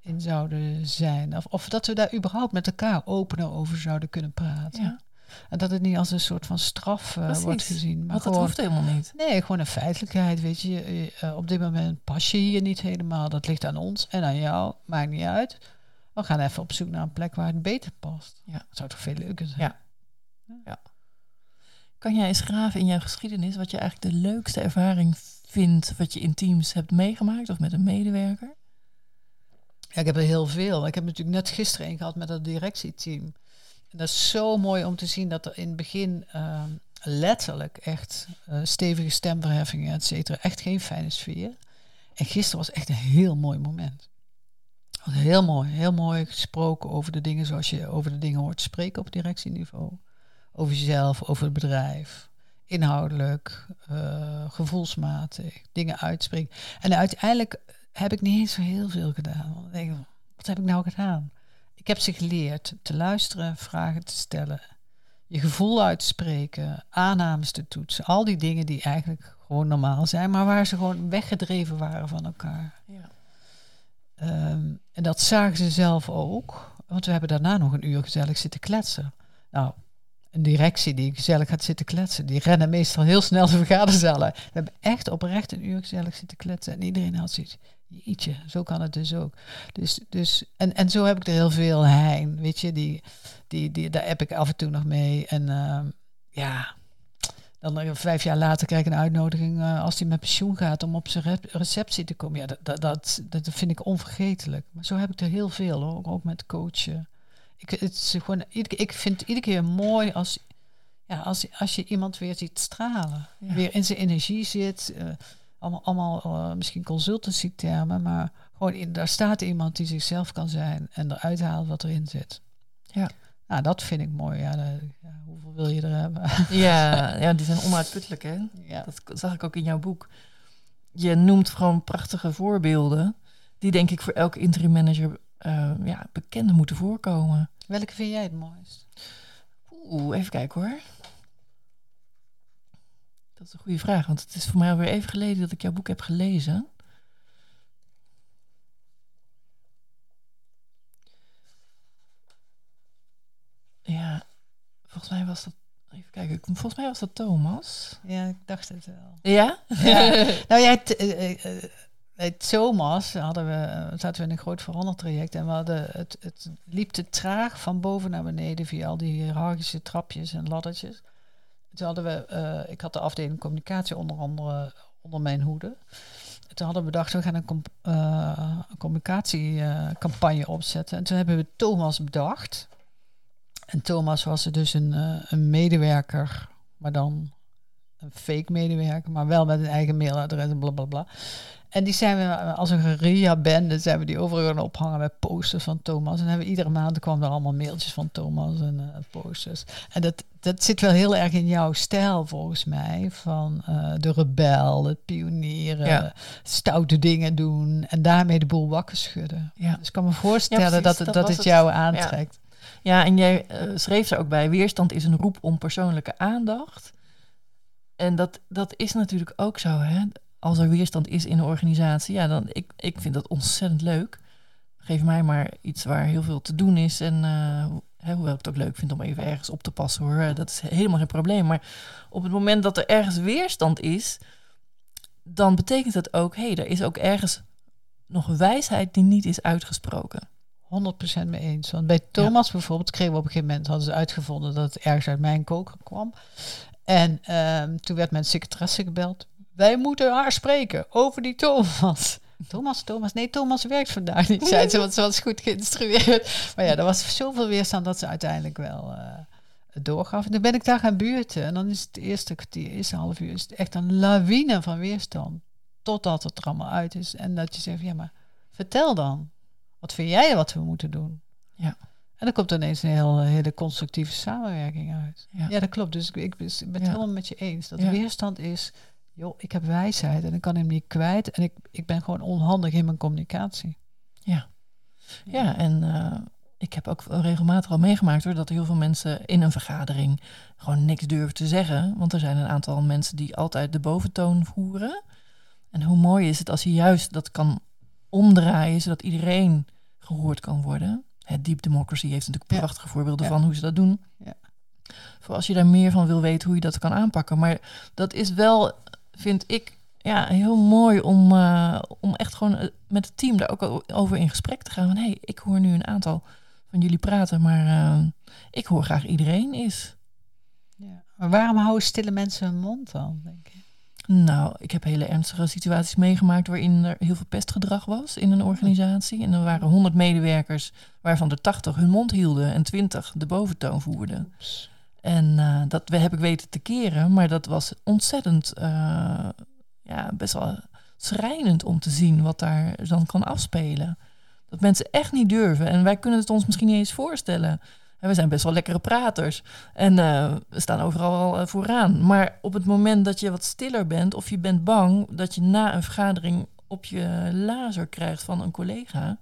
in zouden zijn. Of, of dat we daar überhaupt met elkaar opener over zouden kunnen praten. Ja. En dat het niet als een soort van straf uh, wordt gezien. Maar Want gewoon, dat hoeft helemaal niet. Nee, gewoon een feitelijkheid. Weet je, uh, op dit moment pas je hier niet helemaal. Dat ligt aan ons en aan jou. Maakt niet uit. We gaan even op zoek naar een plek waar het beter past. Ja. Dat zou toch veel leuker zijn? Ja. ja. Kan jij eens graven in jouw geschiedenis wat je eigenlijk de leukste ervaring vindt wat je in teams hebt meegemaakt of met een medewerker? Ja, ik heb er heel veel. Ik heb natuurlijk net gisteren een gehad met het directieteam. En dat is zo mooi om te zien dat er in het begin uh, letterlijk echt uh, stevige stemverheffingen, et cetera, echt geen fijne sfeer. En gisteren was echt een heel mooi moment. Heel mooi, heel mooi gesproken over de dingen zoals je over de dingen hoort spreken op directieniveau. Over jezelf, over het bedrijf, inhoudelijk, uh, gevoelsmatig, dingen uitspreken. En uiteindelijk heb ik niet eens zo heel veel gedaan. Want ik denk, wat heb ik nou gedaan? Ik heb ze geleerd te luisteren, vragen te stellen, je gevoel uit te spreken, aannames te toetsen. Al die dingen die eigenlijk gewoon normaal zijn, maar waar ze gewoon weggedreven waren van elkaar. Ja. Um, en dat zagen ze zelf ook, want we hebben daarna nog een uur gezellig zitten kletsen. Nou, een directie die gezellig gaat zitten kletsen, die rennen meestal heel snel de vergaderzalen. We hebben echt oprecht een uur gezellig zitten kletsen en iedereen had zoiets Jeetje, zo kan het dus ook. Dus, dus, en, en zo heb ik er heel veel hein, weet je, die, die, die, daar heb ik af en toe nog mee. En uh, ja, dan uh, vijf jaar later krijg ik een uitnodiging uh, als hij met pensioen gaat om op zijn receptie te komen. Ja, dat, dat, dat, dat vind ik onvergetelijk. Maar zo heb ik er heel veel hoor, ook met coachen. Ik, het is gewoon, ik vind het iedere keer mooi als, ja, als, als je iemand weer ziet stralen. Ja. Weer in zijn energie zit. Uh, allemaal, allemaal uh, misschien consultancy termen, maar gewoon in, daar staat iemand die zichzelf kan zijn en eruit haalt wat erin zit. Ja. Nou, dat vind ik mooi. Ja, de, ja, hoeveel wil je er hebben? <laughs> Ja, ja, die zijn onuitputtelijk, hè? Ja. Dat zag ik ook in jouw boek. Je noemt gewoon prachtige voorbeelden, die denk ik voor elke interim manager uh, ja, bekende moeten voorkomen. Welke vind jij het mooist? Oeh, even kijken hoor. Dat is een goede vraag, want het is voor mij alweer even geleden dat ik jouw boek heb gelezen. Ja, volgens mij was dat. Even kijken, volgens mij was dat Thomas. Ja, ik dacht het wel. Ja? ja. <laughs> nou ja, uh, bij Thomas hadden we, zaten we in een groot verandertraject en we hadden het, het liep te traag van boven naar beneden via al die hiërarchische trapjes en laddertjes. Toen hadden we, uh, ik had de afdeling communicatie onder andere onder mijn hoede. Toen hadden we bedacht, we gaan een, uh, een communicatiecampagne opzetten. En toen hebben we Thomas bedacht. En Thomas was dus een, een medewerker, maar dan een fake medewerker, maar wel met een eigen mailadres en blablabla. Bla, bla. En die zijn we als een guerrilla-bende, zijn we die overal gaan ophangen met posters van Thomas. En hebben we iedere maand kwamen er allemaal mailtjes van Thomas en uh, posters. En dat, dat zit wel heel erg in jouw stijl volgens mij. Van uh, de rebel, het pionieren, stoute dingen doen en daarmee de boel wakker schudden. Ja. Dus ik kan me voorstellen dat, het, dat, het jou aantrekt. Ja, en jij uh, schreef er ook bij, weerstand is een roep om persoonlijke aandacht. En dat, dat is natuurlijk ook zo. Hè? Als er weerstand is in een organisatie, ja, dan ik, ik vind dat ontzettend leuk. Geef mij maar iets waar heel veel te doen is. En uh, hè, hoewel ik het ook leuk vind om even ergens op te passen hoor. Dat is helemaal geen probleem. Maar op het moment dat er ergens weerstand is, dan betekent dat ook, hé, hey, er is ook ergens nog wijsheid die niet is uitgesproken. 100% mee eens. Want bij Thomas bijvoorbeeld kregen we op een gegeven moment hadden ze uitgevonden dat het ergens uit mijn koker kwam. En um, toen werd mijn secretaresse gebeld wij moeten haar spreken over die Thomas. Thomas, Thomas, nee, Thomas werkt vandaag niet, zei ze, want ze was goed geïnstrueerd. Maar ja, er was zoveel weerstand dat ze uiteindelijk wel uh, doorgaf. En dan ben ik daar gaan buurten en dan is het eerste kwartier, eerste half uur, is het echt een lawine van weerstand. Totdat het er allemaal uit is en dat je zegt, ja, maar vertel dan. Wat vind jij wat we moeten doen? Ja. En dan komt ineens een heel, hele constructieve samenwerking uit. Ja, ja dat klopt. Dus ik, ik ben het helemaal met je eens. Dat weerstand is joh, ik heb wijsheid en ik kan hem niet kwijt. En ik, ik ben gewoon onhandig in mijn communicatie. Ja, ja, en uh, ik heb ook regelmatig al meegemaakt hoor, dat heel veel mensen in een vergadering gewoon niks durven te zeggen. Want er zijn een aantal mensen die altijd de boventoon voeren. En hoe mooi is het als je juist dat kan omdraaien, zodat iedereen gehoord kan worden. Het Deep Democracy heeft natuurlijk prachtige voorbeelden van hoe ze dat doen. Ja. Voor als je daar meer van wil weten hoe je dat kan aanpakken. Maar dat is wel vind ik ja, heel mooi om, uh, om echt gewoon eh, met het team daar ook over in gesprek te gaan. Van hé, hey, ik hoor nu een aantal van jullie praten, maar uh, ik hoor graag iedereen is. Ja. Maar waarom houden stille mensen hun mond dan, denk? Nou, ik heb hele ernstige situaties meegemaakt waarin er heel veel pestgedrag was in een organisatie. En er waren 100 medewerkers waarvan de 80 hun mond hielden en 20 de boventoon voerden. Oeps. En uh, dat heb ik weten te keren, maar dat was ontzettend, uh, ja, best wel schrijnend om te zien wat daar dan kan afspelen. Dat mensen echt niet durven. En wij kunnen het ons misschien niet eens voorstellen. En we zijn best wel lekkere praters. En uh, we staan overal wel vooraan. Maar op het moment dat je wat stiller bent of je bent bang dat je na een vergadering op je lazer krijgt van een collega,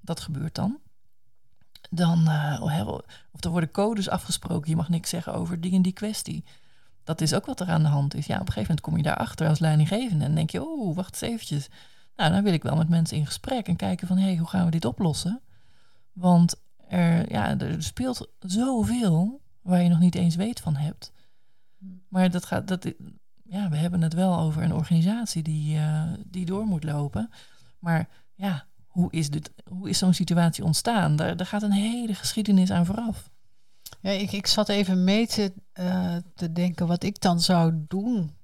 dat gebeurt dan dan, uh, of er worden codes afgesproken, je mag niks zeggen over die en die kwestie. Dat is ook wat er aan de hand is. Ja, op een gegeven moment kom je daarachter als leidinggevende en denk je, oh, wacht eens eventjes. Nou, dan wil ik wel met mensen in gesprek en kijken van, hé, hey, hoe gaan we dit oplossen? Want er, ja, er speelt zoveel waar je nog niet eens weet van hebt. Maar dat gaat, dat, ja, we hebben het wel over een organisatie die, uh, die door moet lopen. Maar ja, hoe is, dit, hoe is zo'n situatie ontstaan? Daar, daar gaat een hele geschiedenis aan vooraf. Ja, ik, ik zat even mee te, uh, te denken wat ik dan zou doen.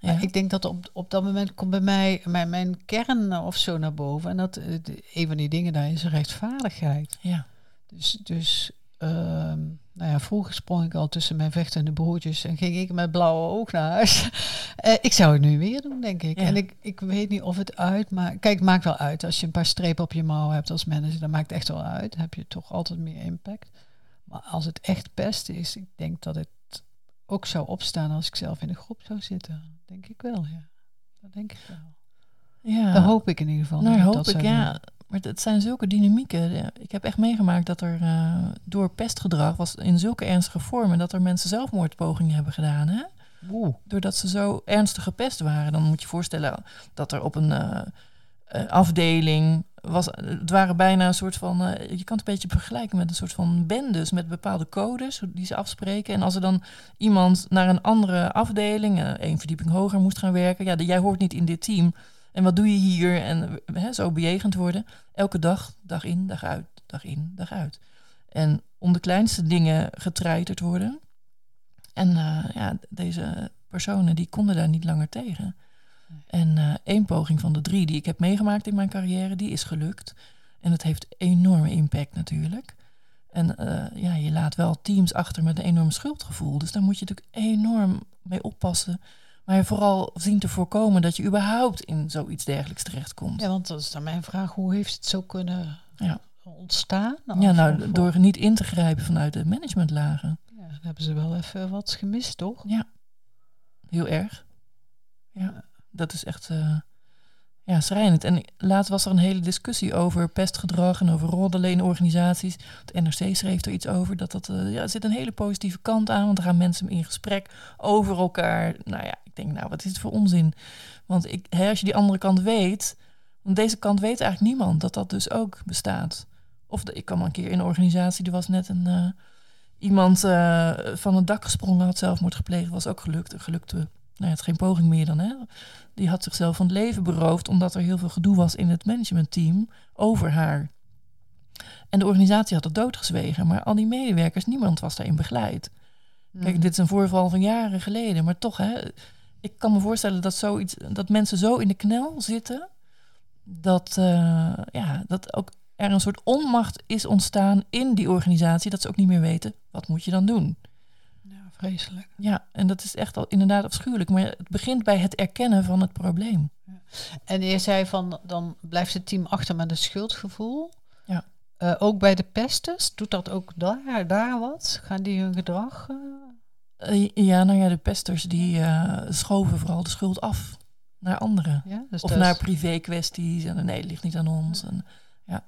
Ja. ik denk dat op, op dat moment komt bij mij mijn, mijn kern of zo naar boven. En dat uh, een van die dingen daar is rechtvaardigheid. Ja. Dus, dus Ehm, nou ja, vroeger sprong ik al tussen mijn vechtende broertjes en ging ik met blauwe oog naar huis. uh, <laughs> ik zou het nu weer doen, denk ik. En ik, ik weet niet of het uitmaakt. Kijk, het maakt wel uit. Als je een paar strepen op je mouw hebt als manager, dan maakt het echt wel uit. Dan heb je toch altijd meer impact. Maar als het echt best is, ik denk dat het ook zou opstaan als ik zelf in de groep zou zitten. Denk ik wel, ja. Dat denk ik wel. Ja. Dat hoop ik in ieder geval. Nou, hoop dat ik, ja. Maar het zijn zulke dynamieken. Ik heb echt meegemaakt dat er uh, door pestgedrag was in zulke ernstige vormen dat er mensen zelfmoordpogingen hebben gedaan. Hè? Oeh. Doordat ze zo ernstig gepest waren. Dan moet je voorstellen dat er op een uh, afdeling was. Het waren bijna een soort van. je kan het een beetje vergelijken met een soort van bendes met bepaalde codes die ze afspreken. En als er dan iemand naar een andere afdeling, één verdieping hoger, moest gaan werken. Ja, jij hoort niet in dit team en wat doe je hier? En hè, zo bejegend worden. Elke dag, dag in, dag uit, dag in, dag uit. En om de kleinste dingen getreiterd worden. En uh, ja, deze personen die konden daar niet langer tegen. En uh, één poging van de drie die ik heb meegemaakt in mijn carrière, die is gelukt. En het heeft enorme impact natuurlijk. En eh, ja, je laat wel teams achter met een enorm schuldgevoel. Dus daar moet je natuurlijk enorm mee oppassen. Maar vooral zien te voorkomen dat je überhaupt in zoiets dergelijks terechtkomt. Ja, want dat is dan mijn vraag. Hoe heeft het zo kunnen Ja. ontstaan? Ja, nou, door niet in te grijpen vanuit de managementlagen. Ja, dan hebben ze wel even wat gemist, toch? Heel erg. Ja, dat is echt eh, ja, schrijnend. En laatst was er een hele discussie over pestgedrag en over roddelen in organisaties. Het NRC schreef er iets over. Dat dat, eh, ja, er zit een hele positieve kant aan. Want dan gaan mensen in gesprek over elkaar. Nou ja, ik denk, nou, wat is het voor onzin? Want ik, als je die andere kant weet... Want deze kant weet eigenlijk niemand dat dat dus ook bestaat. Of de, ik kwam een keer in een organisatie, er was net een... eh, iemand eh, van het dak gesprongen, had zelfmoord gepleegd, was ook gelukt. Gelukte, nou het is geen poging meer dan, hè. Die had zichzelf van het leven beroofd, omdat er heel veel gedoe was in het managementteam over haar. En de organisatie had het doodgezwegen, maar al die medewerkers, niemand was daarin begeleid. Kijk, Mm. dit is een voorval van jaren geleden, maar toch, hè, ik kan me voorstellen dat zoiets, dat mensen zo in de knel zitten, dat, eh, ja, dat ook er een soort onmacht is ontstaan in die organisatie, dat ze ook niet meer weten, wat moet je dan doen? Ja, vreselijk. Ja, en dat is echt al inderdaad afschuwelijk, maar het begint bij het erkennen van het probleem. En je zei van, dan blijft het team achter met een schuldgevoel. Ja. Eh, ook bij de pesters, doet dat ook daar, daar wat? Gaan die hun gedrag... eh, Eh, ja, nou ja, de pesters die schoven vooral de schuld af naar anderen. ja? Dus Of naar privé kwesties. En nee, het ligt niet aan ons. En, ja,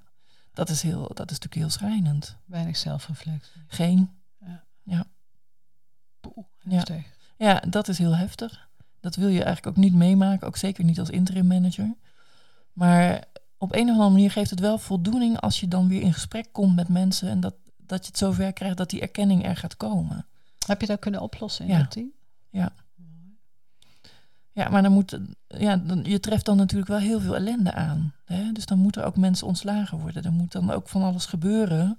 dat is, heel, dat is natuurlijk heel schrijnend. weinig zelfreflectie. Geen. Ja. Heftig. Ja, dat is heel heftig. Dat wil je eigenlijk ook niet meemaken. Ook zeker niet als interim manager. Maar op een of andere manier geeft het wel voldoening als je dan weer in gesprek komt met mensen. En dat, dat je het zover krijgt dat die erkenning er gaat komen. Heb je dat kunnen oplossen in Ja. dat team? Ja. Ja, maar dan moet, ja, dan, je treft dan natuurlijk wel heel veel ellende aan. Hè? Dus dan moeten ook mensen ontslagen worden. Er moet dan ook van alles gebeuren,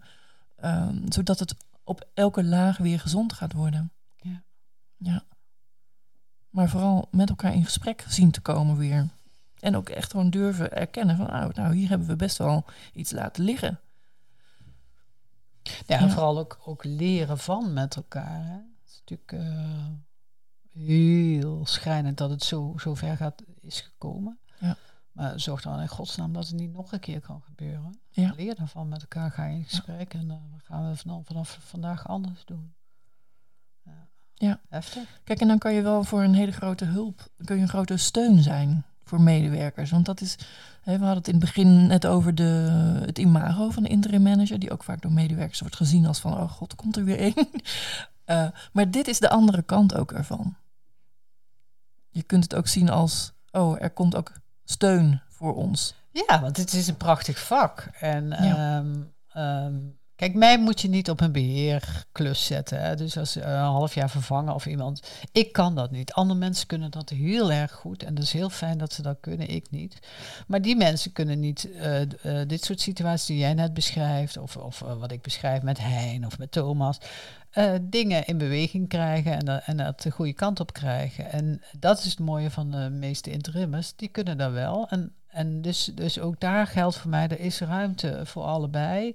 ehm, zodat het op elke laag weer gezond gaat worden. Ja. Maar vooral met elkaar in gesprek zien te komen weer. En ook echt gewoon durven erkennen van, nou, nou hier hebben we best wel iets laten liggen. Ja, en Ja. vooral ook, ook leren van met elkaar. Hè. Het is natuurlijk eh, heel schrijnend dat het zo, zo ver gaat, is gekomen. Ja. Maar zorg dan in godsnaam dat het niet nog een keer kan gebeuren. Ja. Leer daarvan met elkaar, ga in gesprek en dan gaan we vanaf, vanaf vandaag anders doen. Ja. Heftig. Kijk, en dan kan je wel voor een hele grote hulp, kun je een grote steun zijn voor medewerkers. Want dat is, hè, we hadden het in het begin net over de, het imago van de interim manager, die ook vaak door medewerkers wordt gezien als van, oh god, komt er weer één. <laughs> Eh, maar dit is de andere kant ook ervan. Je kunt het ook zien als, oh, er komt ook steun voor ons. Ja, want het is een prachtig vak. En Ja. ehm, ehm, kijk, mij moet je niet op een beheerklus zetten. Hè. Dus als eh, een half jaar vervangen of iemand. Ik kan dat niet. Andere mensen kunnen dat heel erg goed. En dat is heel fijn dat ze dat kunnen, ik niet. Maar die mensen kunnen niet eh, eh, dit soort situaties die jij net beschrijft. Of, of wat ik beschrijf met Hein of met Thomas. dingen in beweging krijgen en, dat- en dat de goede kant op krijgen. En dat is het mooie van de meeste interimmers. Die kunnen dat wel. En, en dus, dus ook daar geldt voor mij, er is ruimte voor allebei.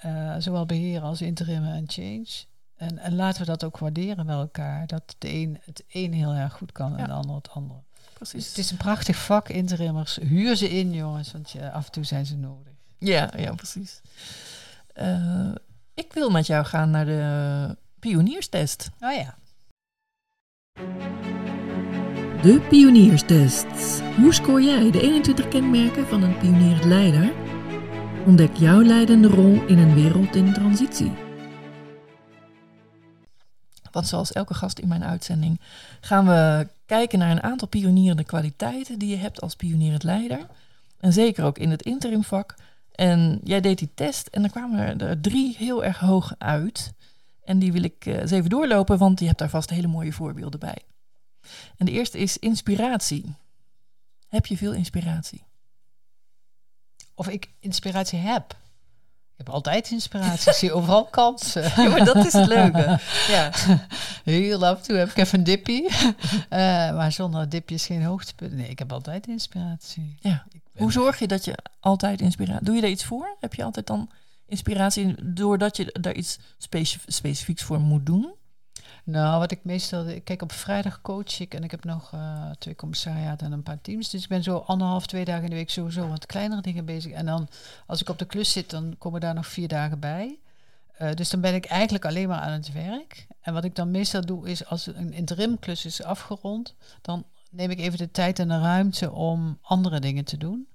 Eh, zowel beheer als interim en change. En, en laten we dat ook waarderen met elkaar. Dat het een het een heel erg goed kan en de ander het andere. Dus Precies. het is een prachtig vak, interimmers. Huur ze in, jongens, want je, af en toe zijn ze nodig. Ja, ja, precies. Eh, ik wil met jou gaan naar de pionierstest. Oh ja. De pionierstest. Hoe scoor jij de 21 kenmerken van een pionierend leider? Ontdek jouw leidende rol in een wereld in transitie. Want zoals elke gast in mijn uitzending gaan we kijken naar een aantal pionierende kwaliteiten die je hebt als pionierend leider. En zeker ook in het interimvak. En jij deed die test en dan kwamen er, er drie heel erg hoog uit. En die wil ik eh, eens even doorlopen, want je hebt daar vast hele mooie voorbeelden bij. En de eerste is inspiratie. Heb je veel inspiratie? Of ik inspiratie heb. Ik heb altijd inspiratie. Ik <laughs> zie overal kansen. Ja, maar dat is het leuke. <laughs> Ja. Heel af en toe heb ik even een dippie. <laughs> Eh, maar zonder dipje is geen hoogtepunt. Nee, ik heb altijd inspiratie. Ja. Hoe zorg je dat je altijd inspiratie... Doe je daar iets voor? Heb je altijd dan inspiratie doordat je daar iets specif specifieks voor moet doen? Nou, wat ik meestal... Kijk, op vrijdag coach ik en ik heb nog uh, twee commissariaten en een paar teams. Dus ik ben zo anderhalf, twee dagen in de week sowieso wat kleinere dingen bezig. En dan, als ik op de klus zit, dan komen daar nog vier dagen bij. Uh, dus dan ben ik eigenlijk alleen maar aan het werk. En wat ik dan meestal doe, is als een interimklus is afgerond, dan neem ik even de tijd en de ruimte om andere dingen te doen.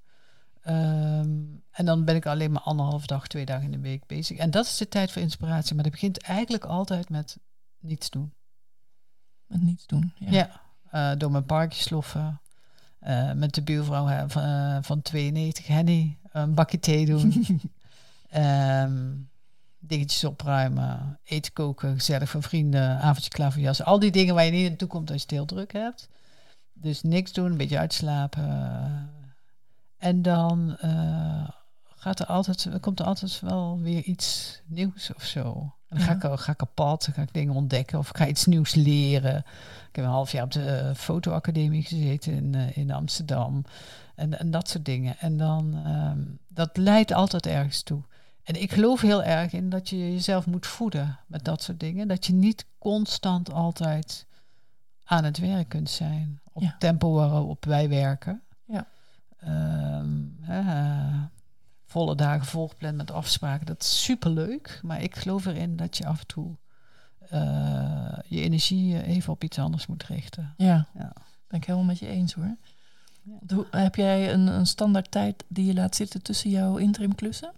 Um, en dan ben ik alleen maar anderhalf dag, twee dagen in de week bezig. En dat is de tijd voor inspiratie. Maar dat begint eigenlijk altijd met niets doen. Met niets doen, ja. ja uh, door mijn parkje sloffen. Uh, met de buurvrouw van, uh, van 92, Henny, een bakje thee doen. um, <laughs> dingetjes opruimen, eten koken, gezellig van vrienden, avondje klaar Al die dingen waar je niet naartoe komt als je het heel druk hebt. Dus niks doen, een beetje uitslapen. En dan uh, gaat er altijd, komt er altijd wel weer iets nieuws of zo. En dan ga, ik, ga ik kapot, dan ga ik dingen ontdekken of ik ga iets nieuws leren. Ik heb een half jaar op de uh, fotoacademie gezeten in, uh, in Amsterdam. En, en dat soort dingen. En dan, um, dat leidt altijd ergens toe. En ik geloof heel erg in dat je jezelf moet voeden met dat soort dingen. Dat je niet constant altijd aan het werk kunt zijn. Op het tempo waarop wij werken. Ja. Um, uh, volle dagen volgepland met afspraken. Dat is superleuk. Maar ik geloof erin dat je af en toe uh, je energie even op iets anders moet richten. Ja, ja. ben ik helemaal met je eens hoor. Ja. Heb jij een, een standaard tijd die je laat zitten tussen jouw interim klussen?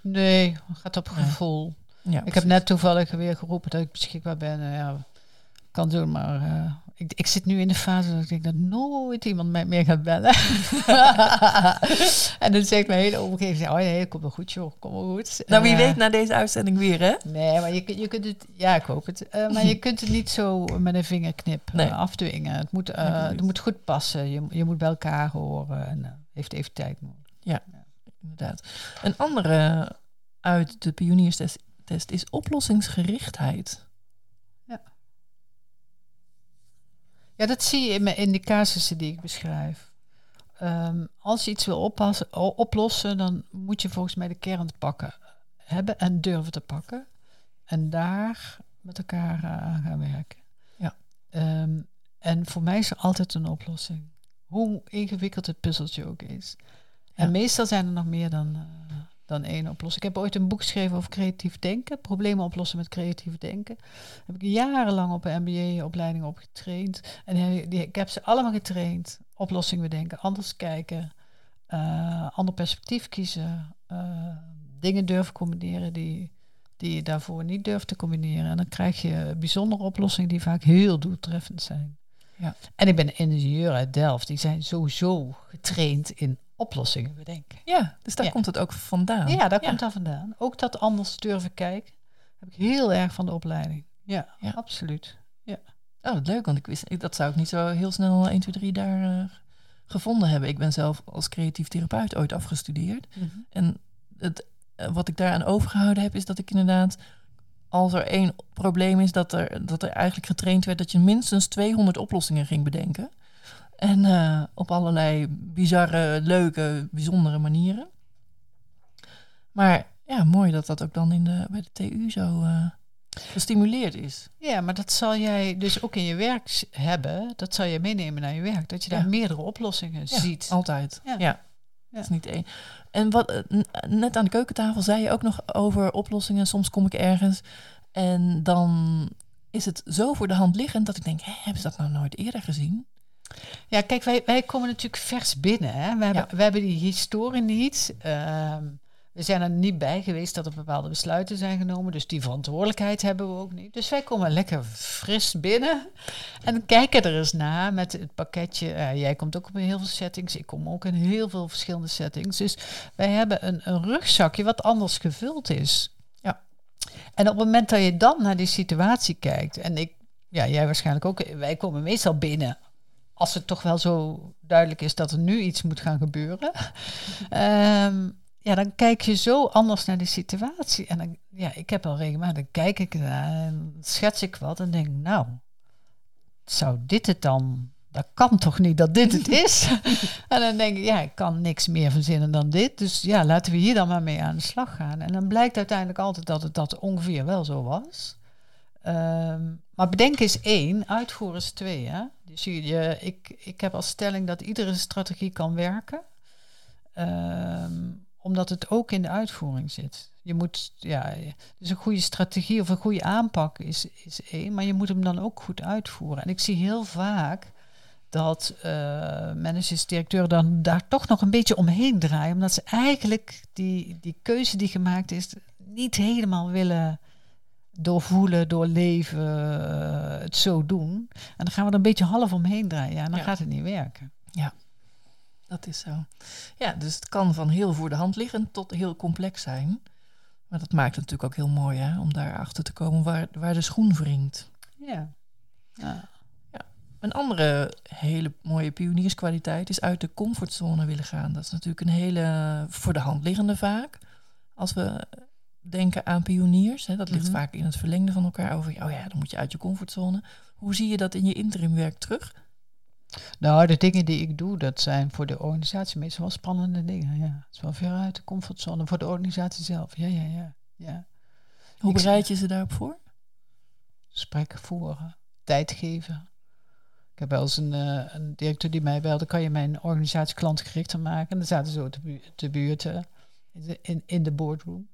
Nee, gaat op gevoel. Ja, ik heb net toevallig weer geroepen dat ik beschikbaar ben. Uh, ja, kan doen, maar uh, ik, ik zit nu in de fase dat ik denk dat nooit iemand mij meer gaat bellen. <laughs> en dan zegt mijn hele omgeving, oh nee, kom wel goed joh, kom wel goed. Nou, wie uh, weet na deze uitzending weer, hè? Nee, maar je, je kunt het, ja, ik hoop het. Uh, maar je kunt het niet zo met een vingerknip nee. afdwingen. Het moet, het moet goed passen. Je, je moet bij elkaar horen en heeft even tijd nodig. Ja. ja inderdaad. Een andere uit de pionierstest test is oplossingsgerichtheid. Ja. Ja, dat zie je in, de casussen die ik beschrijf. Um, als je iets wil oppassen, oplossen, dan moet je volgens mij de kern te pakken hebben en durven te pakken. En daar met elkaar aan gaan werken. Ja. Um, en voor mij is er altijd een oplossing. Hoe ingewikkeld het puzzeltje ook is. En meestal zijn er nog meer dan, uh, dan één oplossing. Ik heb ooit een boek geschreven over creatief denken. Problemen oplossen met creatief denken. Daar heb ik jarenlang op een MBA-opleiding op getraind. En die, ik heb ze allemaal getraind. Oplossingen bedenken, anders kijken, uh, ander perspectief kiezen. Uh, dingen durven combineren die, die je daarvoor niet durft te combineren. En dan krijg je bijzondere oplossingen die vaak heel doeltreffend zijn. Ja. En ik ben een ingenieur uit Delft. Die zijn sowieso getraind in oplossingen bedenken. Ja, dus daar komt het ook vandaan. Ja, daar komt dat vandaan. Ook dat anders durven kijken. Heb ik heel erg van de opleiding. Ja, ja. absoluut. Ja. Oh, wat leuk, want ik wist, dat zou ik niet zo heel snel 1, 2, 3 daar uh, gevonden hebben. Ik ben zelf als creatief therapeut ooit afgestudeerd. Mm -hmm. En het, uh, wat ik daaraan overgehouden heb, is dat ik inderdaad, als er één probleem is, dat er, dat er eigenlijk getraind werd dat je minstens 200 oplossingen ging bedenken. En uh, op allerlei bizarre, leuke, bijzondere manieren. Maar ja, mooi dat dat ook dan in de, bij de TU zo uh, gestimuleerd is. Ja, maar dat zal jij dus ook in je werk hebben. Dat zal je meenemen naar je werk. Dat je daar ja. meerdere oplossingen ja, ziet. Altijd. Ja. ja. Dat is niet één. En wat, uh, net aan de keukentafel zei je ook nog over oplossingen. Soms kom ik ergens en dan is het zo voor de hand liggend dat ik denk, hé, hebben ze dat nou nooit eerder gezien? Ja, kijk, wij, wij komen natuurlijk vers binnen. Hè? We, hebben, ja. we hebben die historie niet. Uh, we zijn er niet bij geweest dat er bepaalde besluiten zijn genomen. Dus die verantwoordelijkheid hebben we ook niet. Dus wij komen lekker fris binnen. En kijken er eens naar met het pakketje. Uh, jij komt ook op heel veel settings. Ik kom ook in heel veel verschillende settings. Dus wij hebben een, een rugzakje wat anders gevuld is. Ja. En op het moment dat je dan naar die situatie kijkt. En ik, ja, jij waarschijnlijk ook. Wij komen meestal binnen als het toch wel zo duidelijk is dat er nu iets moet gaan gebeuren, um, <laughs> ja, dan kijk je zo anders naar de situatie. En dan, ja, ik heb al regelmatig, dan kijk ik naar en schets ik wat en denk, nou, zou dit het dan dat kan toch niet dat dit het is? <laughs> en dan denk ik, ja, ik kan niks meer verzinnen dan dit. Dus ja, laten we hier dan maar mee aan de slag gaan. En dan blijkt uiteindelijk altijd dat het dat ongeveer wel zo was. Ehm, maar bedenken is één, uitvoeren is twee. Hè? Dus je, ik, ik heb als stelling dat iedere strategie kan werken. Ehm, omdat het ook in de uitvoering zit. Je moet, ja, dus een goede strategie of een goede aanpak is, is één, maar je moet hem dan ook goed uitvoeren. En ik zie heel vaak dat uh, managers, directeuren dan daar toch nog een beetje omheen draaien, omdat ze eigenlijk die, die keuze die gemaakt is niet helemaal willen doorvoelen, doorleven, uh, het zo doen. En dan gaan we er een beetje half omheen draaien. Ja, en dan gaat het niet werken. Ja, dat is zo. Ja, dus het kan van heel voor de hand liggen tot heel complex zijn. Maar dat maakt het natuurlijk ook heel mooi hè, om daarachter te komen waar, waar de schoen wringt. Ja. ja. ja. Een andere hele mooie pionierskwaliteit is uit de comfortzone willen gaan. Dat is natuurlijk een hele voor de hand liggende vaak. Als we denken aan pioniers, hè, dat ligt mhm. vaak in het verlengde van elkaar over. Oh ja, dan moet je uit je comfortzone. Hoe zie je dat in je interimwerk terug? Nou, de dingen die ik doe, dat zijn voor de organisatie meestal wel spannende dingen. Ja. Het is wel ver uit de comfortzone voor de organisatie zelf. Ja, ja, ja. ja. Hoe bereid je ze daarop voor? Gesprekken voeren, tijd geven. Ik heb wel eens een, uh, een directeur die mij belde, kan je mijn organisatie klantgerichter maken? En dan zaten ze zo te, bu te buurten in, in de boardroom.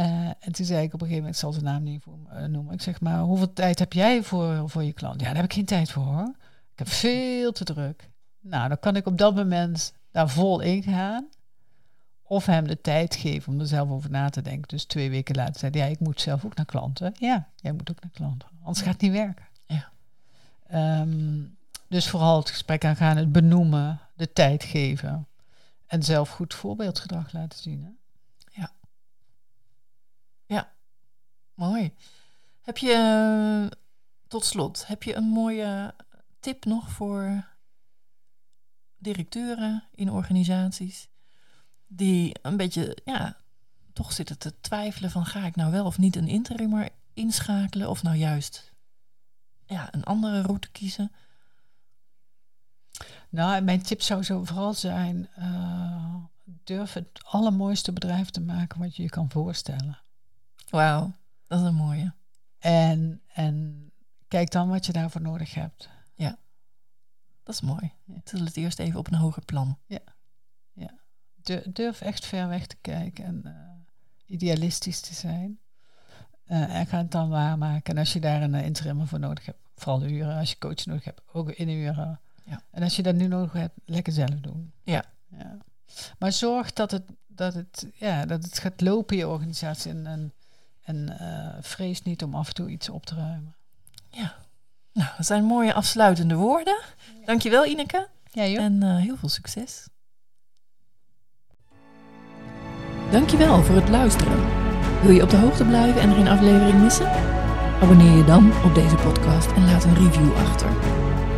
Uh, en toen zei ik op een gegeven moment, ik zal zijn naam niet voor, uh, noemen. Ik zeg maar, hoeveel tijd heb jij voor, voor je klant? Ja, daar heb ik geen tijd voor hoor. Ik heb veel te druk. Nou, dan kan ik op dat moment daar vol in gaan. Of hem de tijd geven om er zelf over na te denken. Dus twee weken later zei hij, ja, ik moet zelf ook naar klanten. Ja, jij moet ook naar klanten. Anders gaat het niet werken. Ja. Um, dus vooral het gesprek aangaan, het benoemen, de tijd geven. En zelf goed voorbeeldgedrag laten zien. Hè? Ja. Ja, mooi. Heb je, tot slot, heb je een mooie tip nog voor directeuren in organisaties die een beetje, ja, toch zitten te twijfelen van ga ik nou wel of niet een interimmer inschakelen of nou juist ja, een andere route kiezen? Nou, mijn tip zou zo vooral zijn, uh, durf het allermooiste bedrijf te maken wat je je kan voorstellen. Wauw, dat is een mooie. En, en kijk dan wat je daarvoor nodig hebt. Ja, dat is mooi. Ja. Til het eerst even op een hoger plan. Ja, ja. Durf echt ver weg te kijken en uh, idealistisch te zijn. Uh, en ga het dan waarmaken. En als je daar een interim voor nodig hebt, vooral uren. Als je coach nodig hebt, ook in uren. Ja. En als je dat nu nodig hebt, lekker zelf doen. Ja. ja. Maar zorg dat het, dat, het, ja, dat het gaat lopen in je organisatie. En, en, en uh, vrees niet om af en toe iets op te ruimen. Ja. Nou, dat zijn mooie afsluitende woorden. Dankjewel Ineke. Ja, joh. En uh, heel veel succes. Dankjewel voor het luisteren. Wil je op de hoogte blijven en geen aflevering missen? Abonneer je dan op deze podcast en laat een review achter.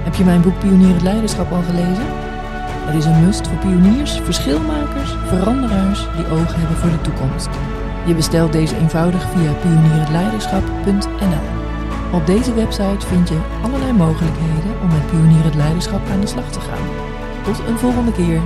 Heb je mijn boek Pionier het Leiderschap al gelezen? Het is een must voor pioniers, verschilmakers, veranderaars die ogen hebben voor de toekomst. Je bestelt deze eenvoudig via pionierhetleiderschap.nl. Op deze website vind je allerlei mogelijkheden om met Pionier het Leiderschap aan de slag te gaan. Tot een volgende keer.